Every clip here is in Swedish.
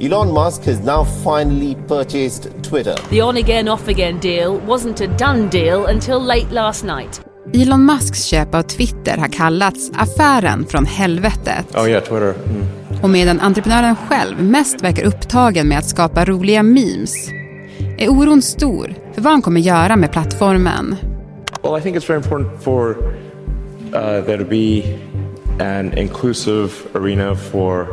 Elon Musk has now finally purchased Twitter. The on again, off again deal wasn't a done deal until late last night. Elon Musks köp av Twitter har kallats affären från helvetet. Oh yeah, Twitter. Mm. Och medan entreprenören själv mest verkar upptagen med att skapa roliga memes är oron stor för vad han kommer göra med plattformen. Well, I think it's very important for uh, there to be an inclusive arena for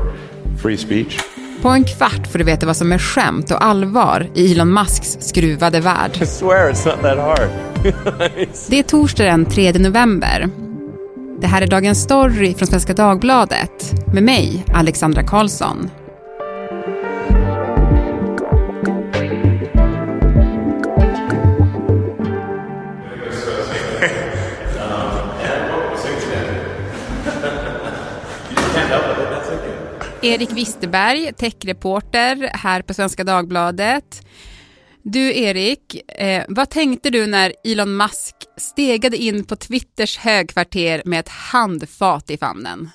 free speech. På en kvart får du veta vad som är skämt och allvar i Elon Musks skruvade värld. I swear it's not that hard. Det är torsdag den 3 november. Det här är Dagens Story från Svenska Dagbladet med mig, Alexandra Karlsson. Erik Wisterberg, techreporter här på Svenska Dagbladet. Du Erik, eh, vad tänkte du när Elon Musk stegade in på Twitters högkvarter med ett handfat i famnen?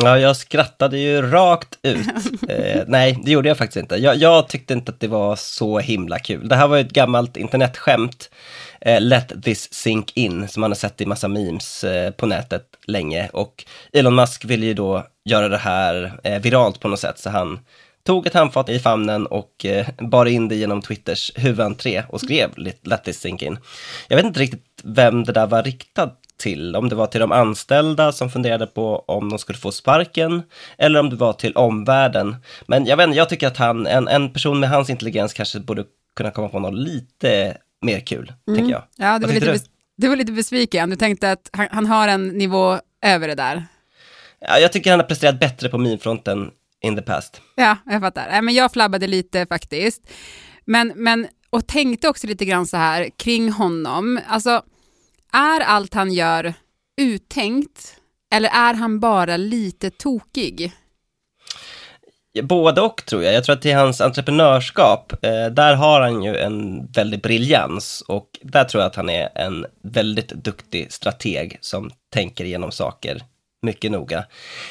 Ja, jag skrattade ju rakt ut. eh, nej, det gjorde jag faktiskt inte. Jag, jag, tyckte inte att det var så himla kul. Det här var ju ett gammalt internetskämt, eh, Let this sink in, som man har sett i massa memes eh, på nätet länge. Och Elon Musk ville ju då göra det här eh, viralt på något sätt, så han tog ett handfat i famnen och eh, bar in det genom Twitters huvudentré och skrev Let this sink in. Jag vet inte riktigt vem det där var riktat till, om det var till de anställda som funderade på om de skulle få sparken, eller om det var till omvärlden. Men jag vet inte, jag tycker att han, en, en person med hans intelligens kanske borde kunna komma på något lite mer kul, mm. tycker jag. Ja, det var, lite bes- det var lite besviken. Du tänkte att han, han, har en nivå över det där? Ja, jag tycker han har presterat bättre på minfronten in the past. Ja, jag fattar. Men jag flabbade lite faktiskt. Men, men, och tänkte också lite grann så här kring honom. Alltså, är allt han gör uttänkt eller är han bara lite tokig? Både och tror jag. Jag tror att i hans entreprenörskap, eh, där har han ju en väldig briljans och där tror jag att han är en väldigt duktig strateg som tänker igenom saker mycket noga.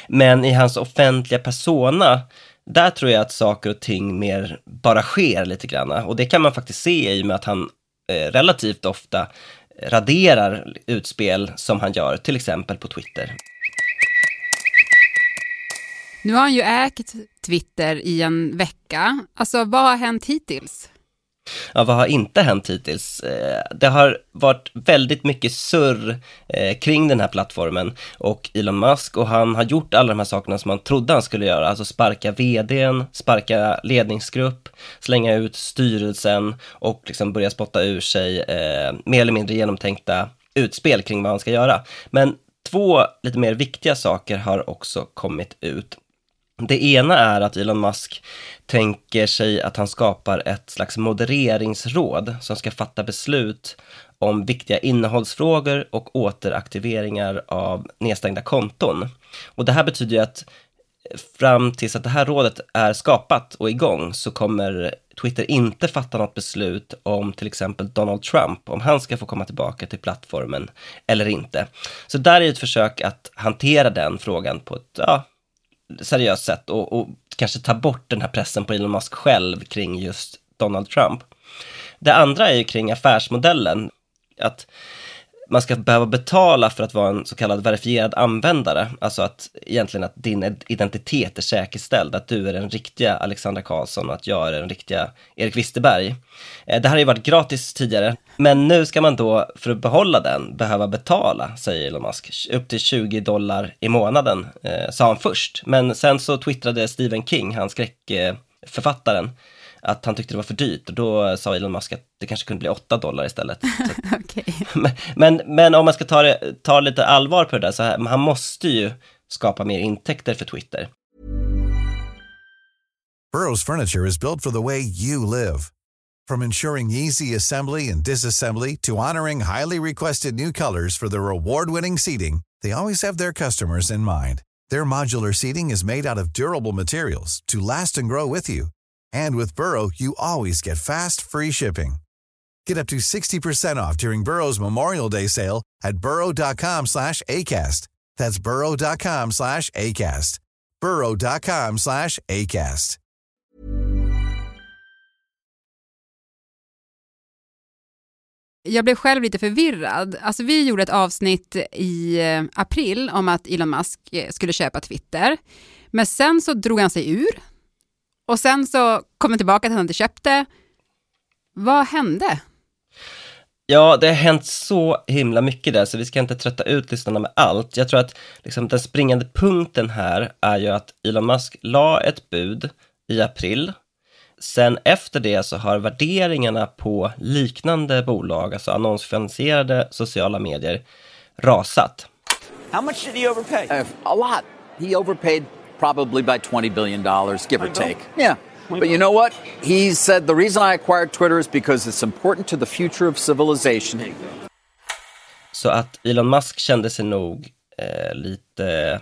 Men i hans offentliga persona, där tror jag att saker och ting mer bara sker lite grann. Och det kan man faktiskt se i och med att han eh, relativt ofta raderar utspel som han gör, till exempel på Twitter. Nu har han ju ägt Twitter i en vecka. Alltså, vad har hänt hittills? Ja, vad har inte hänt hittills? Eh, det har varit väldigt mycket surr eh, kring den här plattformen och Elon Musk och han har gjort alla de här sakerna som man trodde han skulle göra, alltså sparka vdn, sparka ledningsgrupp, slänga ut styrelsen och liksom börja spotta ur sig eh, mer eller mindre genomtänkta utspel kring vad han ska göra. Men två lite mer viktiga saker har också kommit ut. Det ena är att Elon Musk tänker sig att han skapar ett slags modereringsråd som ska fatta beslut om viktiga innehållsfrågor och återaktiveringar av nedstängda konton. Och det här betyder ju att fram tills att det här rådet är skapat och igång så kommer Twitter inte fatta något beslut om till exempel Donald Trump, om han ska få komma tillbaka till plattformen eller inte. Så där är ett försök att hantera den frågan på ett ja, seriöst sätt och, och kanske ta bort den här pressen på Elon Musk själv kring just Donald Trump. Det andra är ju kring affärsmodellen, att man ska behöva betala för att vara en så kallad verifierad användare, alltså att egentligen att din identitet är säkerställd, att du är den riktiga Alexandra Karlsson och att jag är den riktiga Erik Wisterberg. Eh, det här har ju varit gratis tidigare, men nu ska man då för att behålla den behöva betala, säger Elon Musk, upp till 20 dollar i månaden, eh, sa han först. Men sen så twittrade Stephen King, han skräckförfattaren, att han tyckte det var för dyrt och då sa Elon Musk att det kanske kunde bli 8 dollar istället. okay. men, men, men, om man ska ta, det, ta lite allvar på det där, så här, han måste ju skapa mer intäkter för Twitter. Burrows furniture is built for the way you live. From ensuring easy assembly and disassembly to honoring highly requested new colors for their award-winning seating, they always have their customers in mind. Their modular seating is made out of durable materials to last and grow with you. And with Burrow, you always get fast, free shipping. Get up to 60% off during Burrow's Memorial Day sale at burrow.com slash ACAST. That's burrow.com slash ACAST. burrow.com slash ACAST. Jag blev själv lite förvirrad. Alltså vi gjorde ett avsnitt i eh, april om att Elon Musk eh, skulle köpa Twitter. Men sen så drog han sig ur och sen så kom han tillbaka att han inte köpte. Vad hände? Ja, det har hänt så himla mycket där, så vi ska inte trötta ut lyssnarna med allt. Jag tror att liksom, den springande punkten här är ju att Elon Musk la ett bud i april. Sen efter det så har värderingarna på liknande bolag, alltså annonsfinansierade sociala medier, rasat. How much did he overpay? Uh, a lot. He overpaid probably by $20 billion, give or take. Yeah. But you know what? He said the reason I acquired Twitter is because it's important to the future of civilization. Så att Elon Musk kände sig nog eh, lite,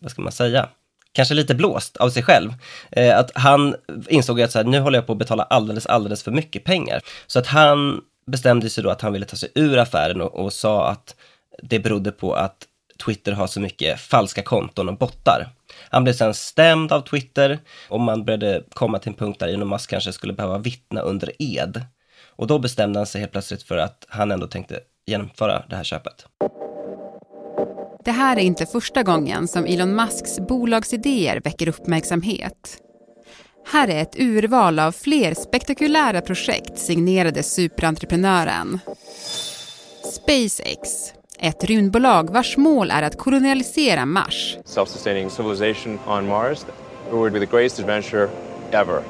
vad ska man säga, kanske lite blåst av sig själv. Eh, att han insåg att så här, nu håller jag på att betala alldeles, alldeles för mycket pengar. Så att han bestämde sig då att han ville ta sig ur affären och, och sa att det berodde på att Twitter har så mycket falska konton och bottar. Han blev sen stämd av Twitter och man började komma till en punkt där Elon Musk kanske skulle behöva vittna under ed. Och då bestämde han sig helt plötsligt för att han ändå tänkte genomföra det här köpet. Det här är inte första gången som Elon Musks bolagsidéer väcker uppmärksamhet. Här är ett urval av fler spektakulära projekt signerade superentreprenören. SpaceX, ett rymdbolag vars mål är att kolonialisera Mars. self-sustaining civilization on Mars. It would be the greatest adventure ever.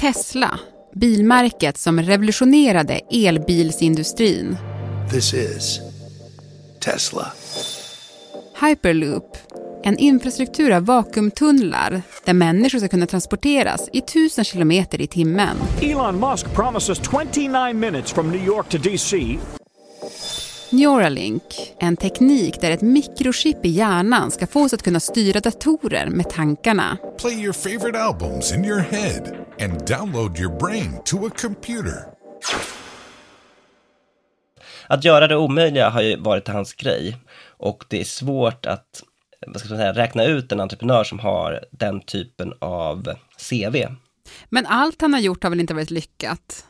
Tesla, bilmärket som revolutionerade elbilsindustrin. This is Tesla. Hyperloop, en infrastruktur av vakuumtunnlar där människor ska kunna transporteras i tusen kilometer i timmen. Elon Musk promises 29 minutes from New York to DC. Neuralink, en teknik där ett mikrochip i hjärnan ska få oss att kunna styra datorer med tankarna. Play your favorite albums in your head and download your brain to a computer. Att göra det omöjliga har ju varit hans grej och det är svårt att vad ska man säga, räkna ut en entreprenör som har den typen av CV. Men allt han har gjort har väl inte varit lyckat?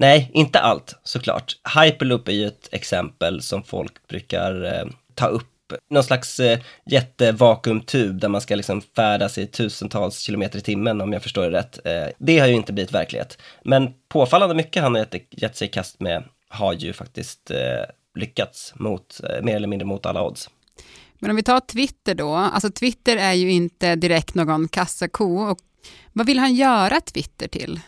Nej, inte allt såklart. Hyperloop är ju ett exempel som folk brukar eh, ta upp. Någon slags eh, jättevakuumtub där man ska liksom färdas i tusentals kilometer i timmen om jag förstår det rätt. Eh, det har ju inte blivit verklighet. Men påfallande mycket han har gett, gett sig i kast med har ju faktiskt eh, lyckats mot, eh, mer eller mindre mot alla odds. Men om vi tar Twitter då, alltså Twitter är ju inte direkt någon kassako. Och vad vill han göra Twitter till?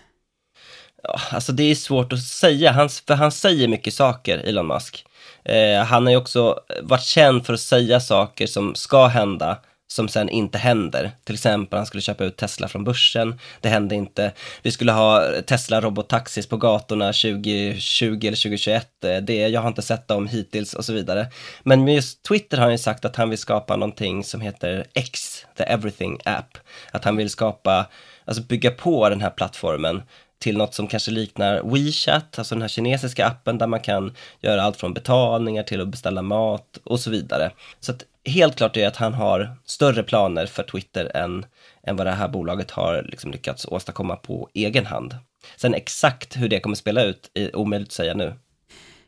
Ja, alltså det är svårt att säga, han, för han säger mycket saker, Elon Musk. Eh, han har ju också varit känd för att säga saker som ska hända, som sen inte händer. Till exempel, han skulle köpa ut Tesla från börsen, det hände inte. Vi skulle ha Tesla robottaxis på gatorna 2020 eller 2021, eh, det, jag har inte sett dem hittills och så vidare. Men med just Twitter har han ju sagt att han vill skapa någonting som heter X, the everything app. Att han vill skapa, alltså bygga på den här plattformen till något som kanske liknar WeChat, alltså den här kinesiska appen där man kan göra allt från betalningar till att beställa mat och så vidare. Så att helt klart är att han har större planer för Twitter än, än vad det här bolaget har liksom lyckats åstadkomma på egen hand. Sen exakt hur det kommer spela ut är omöjligt att säga nu.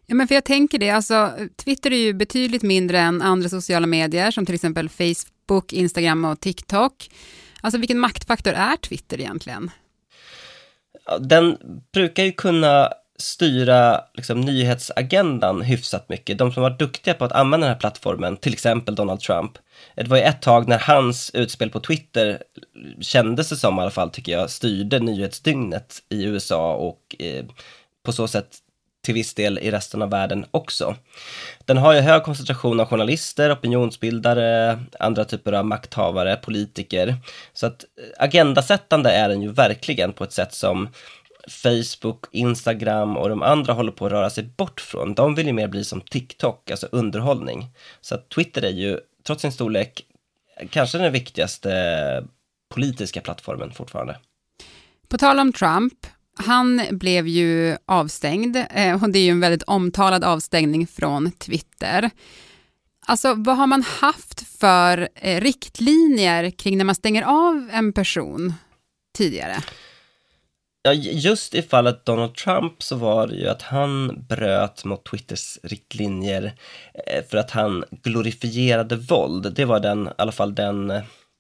Ja, men för jag tänker det, alltså Twitter är ju betydligt mindre än andra sociala medier som till exempel Facebook, Instagram och TikTok. Alltså vilken maktfaktor är Twitter egentligen? Den brukar ju kunna styra liksom, nyhetsagendan hyfsat mycket. De som var duktiga på att använda den här plattformen, till exempel Donald Trump, det var ju ett tag när hans utspel på Twitter kändes det som i alla fall, tycker jag, styrde nyhetsdygnet i USA och eh, på så sätt till viss del i resten av världen också. Den har ju hög koncentration av journalister, opinionsbildare, andra typer av makthavare, politiker. Så att eh, agendasättande är den ju verkligen på ett sätt som Facebook, Instagram och de andra håller på att röra sig bort från. De vill ju mer bli som TikTok, alltså underhållning. Så att Twitter är ju, trots sin storlek, kanske den viktigaste eh, politiska plattformen fortfarande. På tal om Trump, han blev ju avstängd eh, och det är ju en väldigt omtalad avstängning från Twitter. Alltså vad har man haft för eh, riktlinjer kring när man stänger av en person tidigare? Ja, just i fallet Donald Trump så var det ju att han bröt mot Twitters riktlinjer eh, för att han glorifierade våld. Det var den, i alla fall den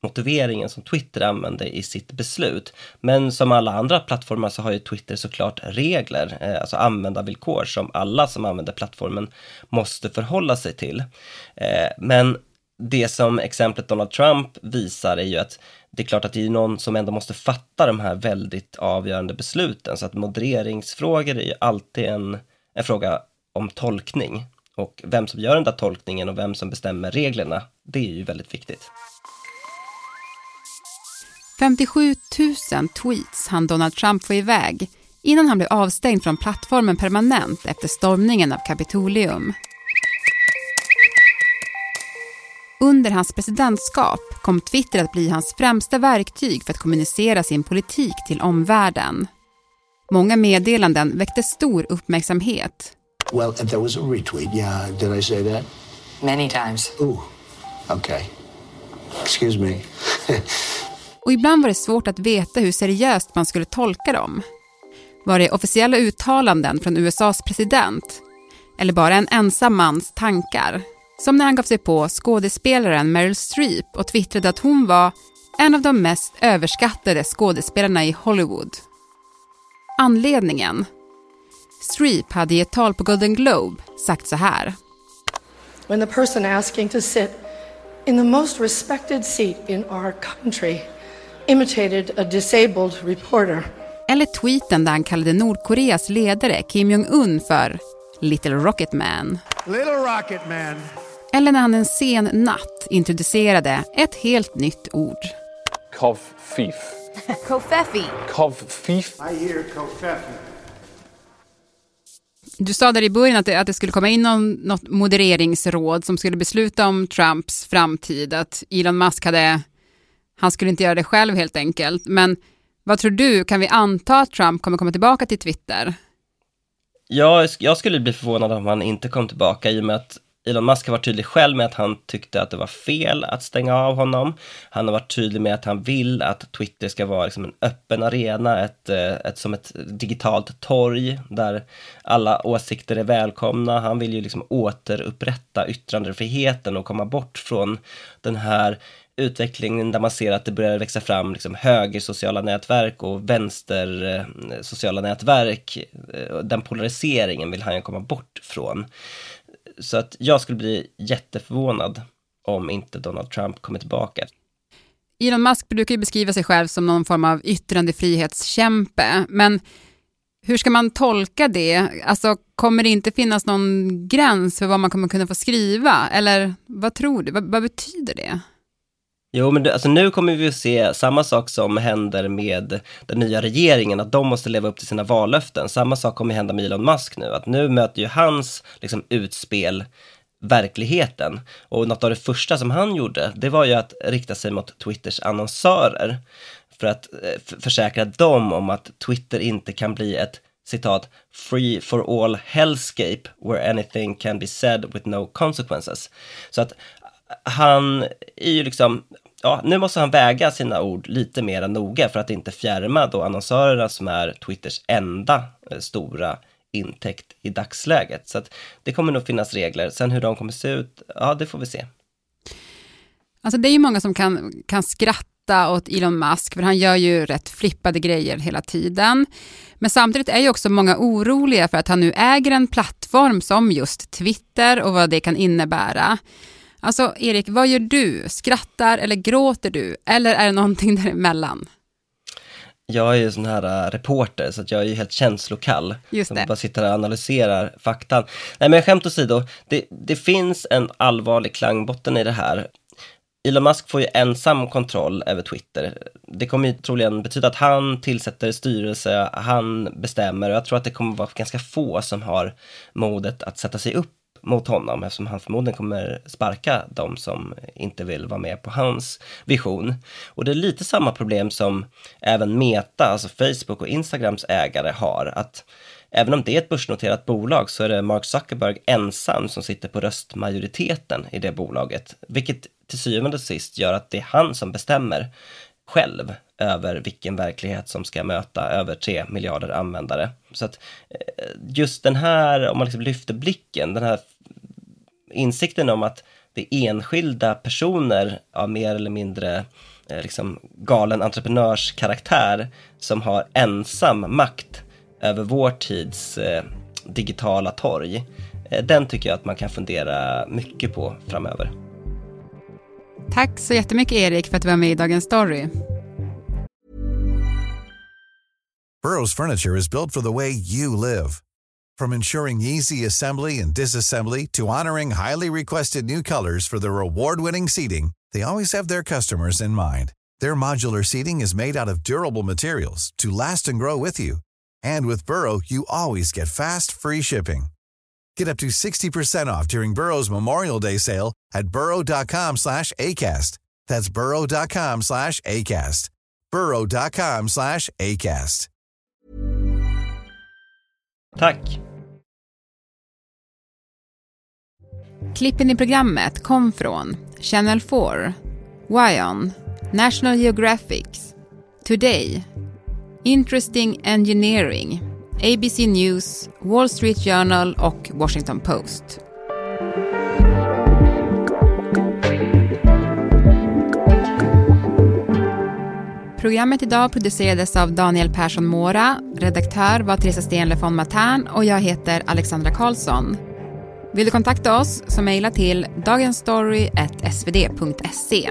motiveringen som Twitter använde i sitt beslut. Men som alla andra plattformar så har ju Twitter såklart regler, eh, alltså användarvillkor som alla som använder plattformen måste förhålla sig till. Eh, men det som exemplet Donald Trump visar är ju att det är klart att det är någon som ändå måste fatta de här väldigt avgörande besluten. Så att modereringsfrågor är ju alltid en, en fråga om tolkning. Och vem som gör den där tolkningen och vem som bestämmer reglerna, det är ju väldigt viktigt. 57 000 tweets hann Donald Trump få iväg innan han blev avstängd från plattformen permanent efter stormningen av Kapitolium. Under hans presidentskap kom Twitter att bli hans främsta verktyg för att kommunicera sin politik till omvärlden. Många meddelanden väckte stor uppmärksamhet. Well, there was a retweet. Yeah, did I say that? Many times. Ooh, okay. Excuse me. Och ibland var det svårt att veta hur seriöst man skulle tolka dem. Var det officiella uttalanden från USAs president? Eller bara en ensam mans tankar? Som när han gav sig på skådespelaren Meryl Streep och twittrade att hon var en av de mest överskattade skådespelarna i Hollywood. Anledningen? Streep hade i ett tal på Golden Globe sagt så här. When the person asking to sit in the most respected seat in our country imitated a disabled reporter. Eller tweeten där han kallade Nordkoreas ledare Kim Jong-Un för Little Rocket Man. Little Rocket Man. Eller när han en sen natt introducerade ett helt nytt ord. Kofif. Kofefi. Kofif. I hear kofefi. Du sa där i början att det, att det skulle komma in någon, något modereringsråd som skulle besluta om Trumps framtid, att Elon Musk hade, han skulle inte göra det själv helt enkelt. Men vad tror du, kan vi anta att Trump kommer komma tillbaka till Twitter? Ja, jag skulle bli förvånad om han inte kom tillbaka i och med att Elon Musk har varit tydlig själv med att han tyckte att det var fel att stänga av honom. Han har varit tydlig med att han vill att Twitter ska vara liksom en öppen arena, ett, eh, ett, som ett digitalt torg där alla åsikter är välkomna. Han vill ju liksom återupprätta yttrandefriheten och komma bort från den här utvecklingen där man ser att det börjar växa fram liksom höger sociala nätverk och vänster eh, sociala nätverk. Eh, den polariseringen vill han ju komma bort från. Så att jag skulle bli jätteförvånad om inte Donald Trump kommer tillbaka. Elon Musk brukar ju beskriva sig själv som någon form av yttrandefrihetskämpe, men hur ska man tolka det? Alltså, kommer det inte finnas någon gräns för vad man kommer kunna få skriva? Eller vad tror du? Vad, vad betyder det? Jo, men alltså nu kommer vi att se samma sak som händer med den nya regeringen, att de måste leva upp till sina vallöften. Samma sak kommer hända med Elon Musk nu, att nu möter ju hans liksom, utspel verkligheten. Och något av det första som han gjorde, det var ju att rikta sig mot Twitters annonsörer för att eh, försäkra dem om att Twitter inte kan bli ett citat, free for all hellscape where anything can be said with no consequences. Så att eh, han är ju liksom, ja, nu måste han väga sina ord lite mer noga för att inte fjärma då annonsörerna som är Twitters enda eh, stora intäkt i dagsläget. Så att det kommer nog finnas regler. Sen hur de kommer se ut, ja det får vi se. Alltså det är ju många som kan, kan skratta åt Elon Musk, för han gör ju rätt flippade grejer hela tiden. Men samtidigt är ju också många oroliga för att han nu äger en plattform som just Twitter och vad det kan innebära. Alltså Erik, vad gör du? Skrattar eller gråter du? Eller är det någonting däremellan? Jag är ju sån här uh, reporter, så jag är ju helt känslokall. Just det. Bara sitter och analyserar faktan. Nej men skämt åsido, det, det finns en allvarlig klangbotten i det här. Elon Musk får ju ensam kontroll över Twitter. Det kommer ju troligen betyda att han tillsätter styrelse, han bestämmer och jag tror att det kommer vara ganska få som har modet att sätta sig upp mot honom eftersom han förmodligen kommer sparka de som inte vill vara med på hans vision. Och det är lite samma problem som även Meta, alltså Facebook och Instagrams ägare har, att även om det är ett börsnoterat bolag så är det Mark Zuckerberg ensam som sitter på röstmajoriteten i det bolaget, vilket till syvende och sist gör att det är han som bestämmer själv över vilken verklighet som ska möta över 3 miljarder användare. Så att eh, just den här, om man liksom lyfter blicken, den här insikten om att det är enskilda personer av mer eller mindre eh, liksom galen entreprenörskaraktär som har ensam makt över vår tids eh, digitala torg. Den tycker jag att man kan fundera mycket på framöver. Tack så jättemycket Erik för att du var med i Dagens Story. Burrow's furniture is built for the way you live. From ensuring easy assembly and disassembly to honoring highly requested new colors for their award-winning seating, they always have their customers in mind. Their modular seating is made out of durable materials to last and grow with you. And with Burrow, you always get fast, free shipping. Get up to 60% off during Burrow's Memorial Day sale at burrow.com slash ACAST. That's burrow.com slash ACAST. burrow.com slash ACAST. Tack! Klippen i programmet kom från Channel 4, Wion, National Geographic, Today, Interesting Engineering, ABC News, Wall Street Journal och Washington Post. Programmet idag producerades av Daniel Persson Mora, redaktör var Teresa Stenle von Matern och jag heter Alexandra Karlsson. Vill du kontakta oss så mejla till dagensstory.svd.se.